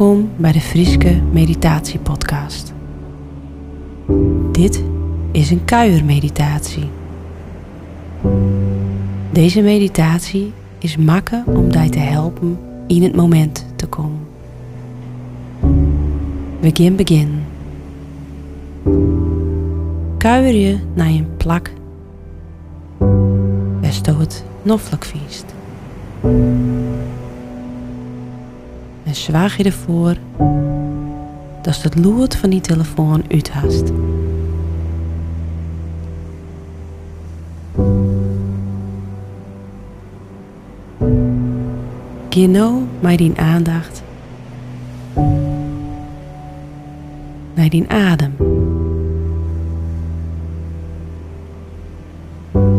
Welkom bij de Frieske Meditatiepodcast. Dit is een kuiermeditatie. Deze meditatie is makken om je te helpen in het moment te komen. Begin, begin. Kuier je naar een plak waar het noffelijk viest. En zwaag je ervoor dat het loert van die telefoon uithast. Geer nou met die aandacht naar die adem.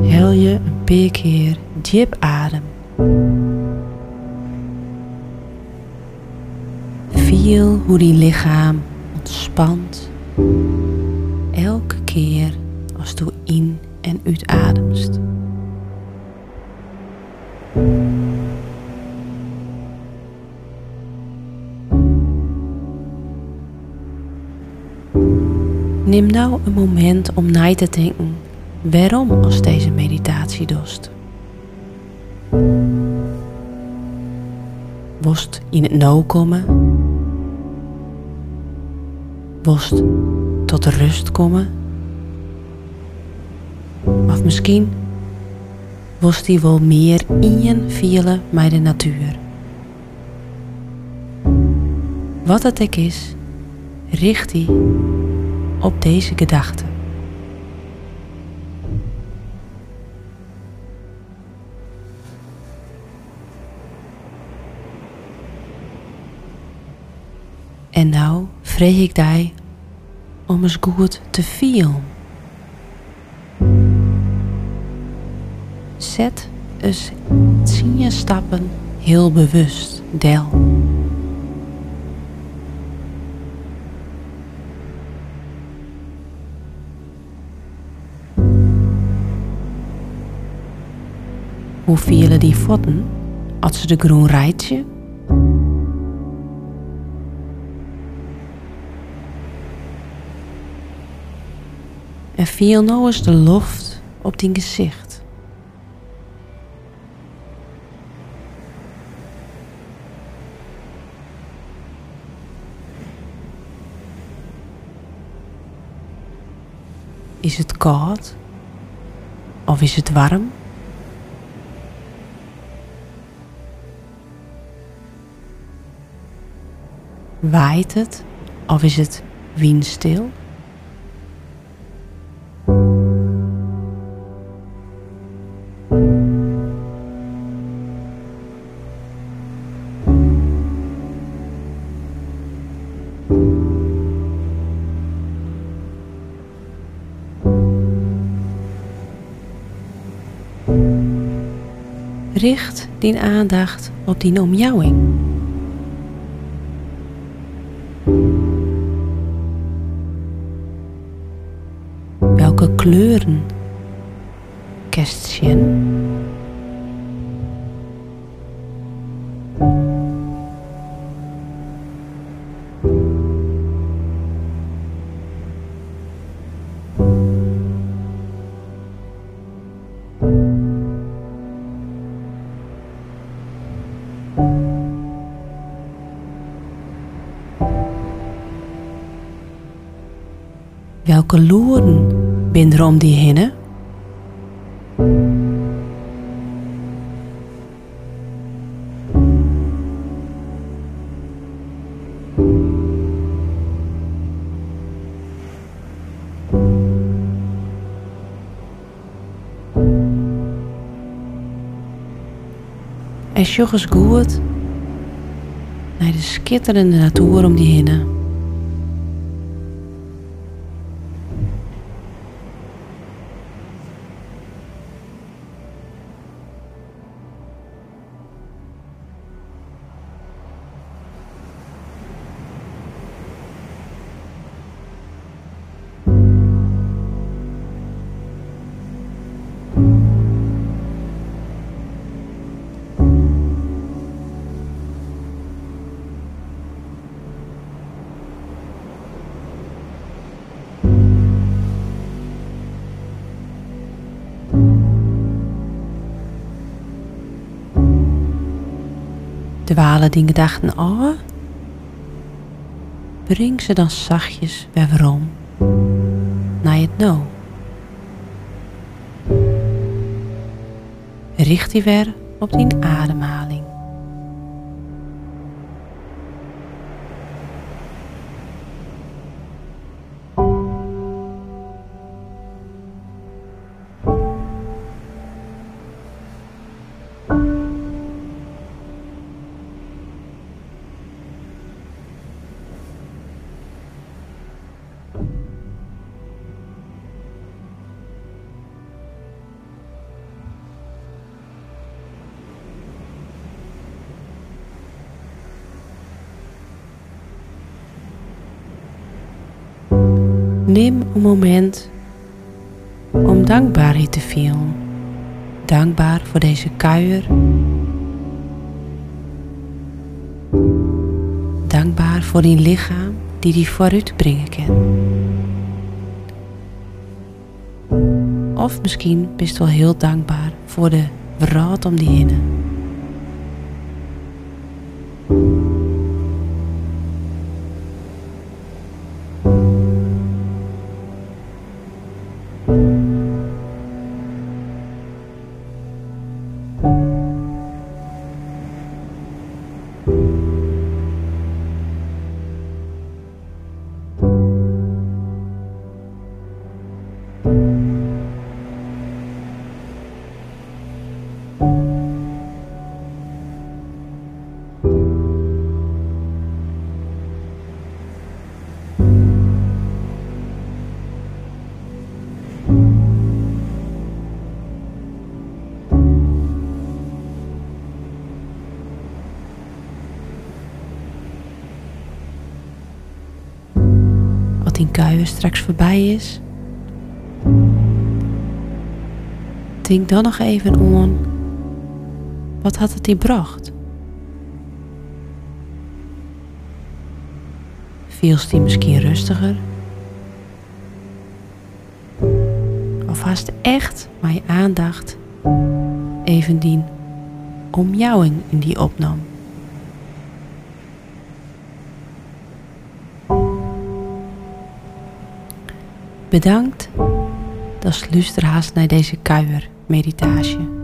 Hel je een paar keer diep adem. Voel hoe die lichaam ontspant elke keer als je in en uitademst. Neem nou een moment om na te denken waarom als deze meditatie dost. Wost in het nou komen? Wost tot rust komen? Of misschien wost die wel meer in vielen met de natuur. Wat het ook is, richt die op deze gedachte. En nou vreeg ik die om eens goed te vielen. Zet eens tien stappen heel bewust del. Hoe vielen die voeten als ze de groen rijtje? En viel nou eens de loft op die gezicht. Is het koud? Of is het warm? Waait het of is het windstil? Richt die aandacht op die omjouwing. Welke kleuren kerst Welke loeren ben er die heen? En sjoch eens goed naar de schitterende natuur om die heen. Dwalen die gedachten af? Breng ze dan zachtjes weer om naar het nou. Richt die weer op die ademhaling. Neem een moment om dankbaarheid te voelen. Dankbaar voor deze kuier. Dankbaar voor die lichaam die die vooruit brengen kan. Of misschien best wel heel dankbaar voor de raad om die hinnen. Wat die kuier straks voorbij is. Denk dan nog even aan. Wat had het die bracht? Vielst die misschien rustiger? Of haast echt maar je aandacht even dien omjouwing in die opnam? Bedankt dat je luistert naar deze kuier meditatie.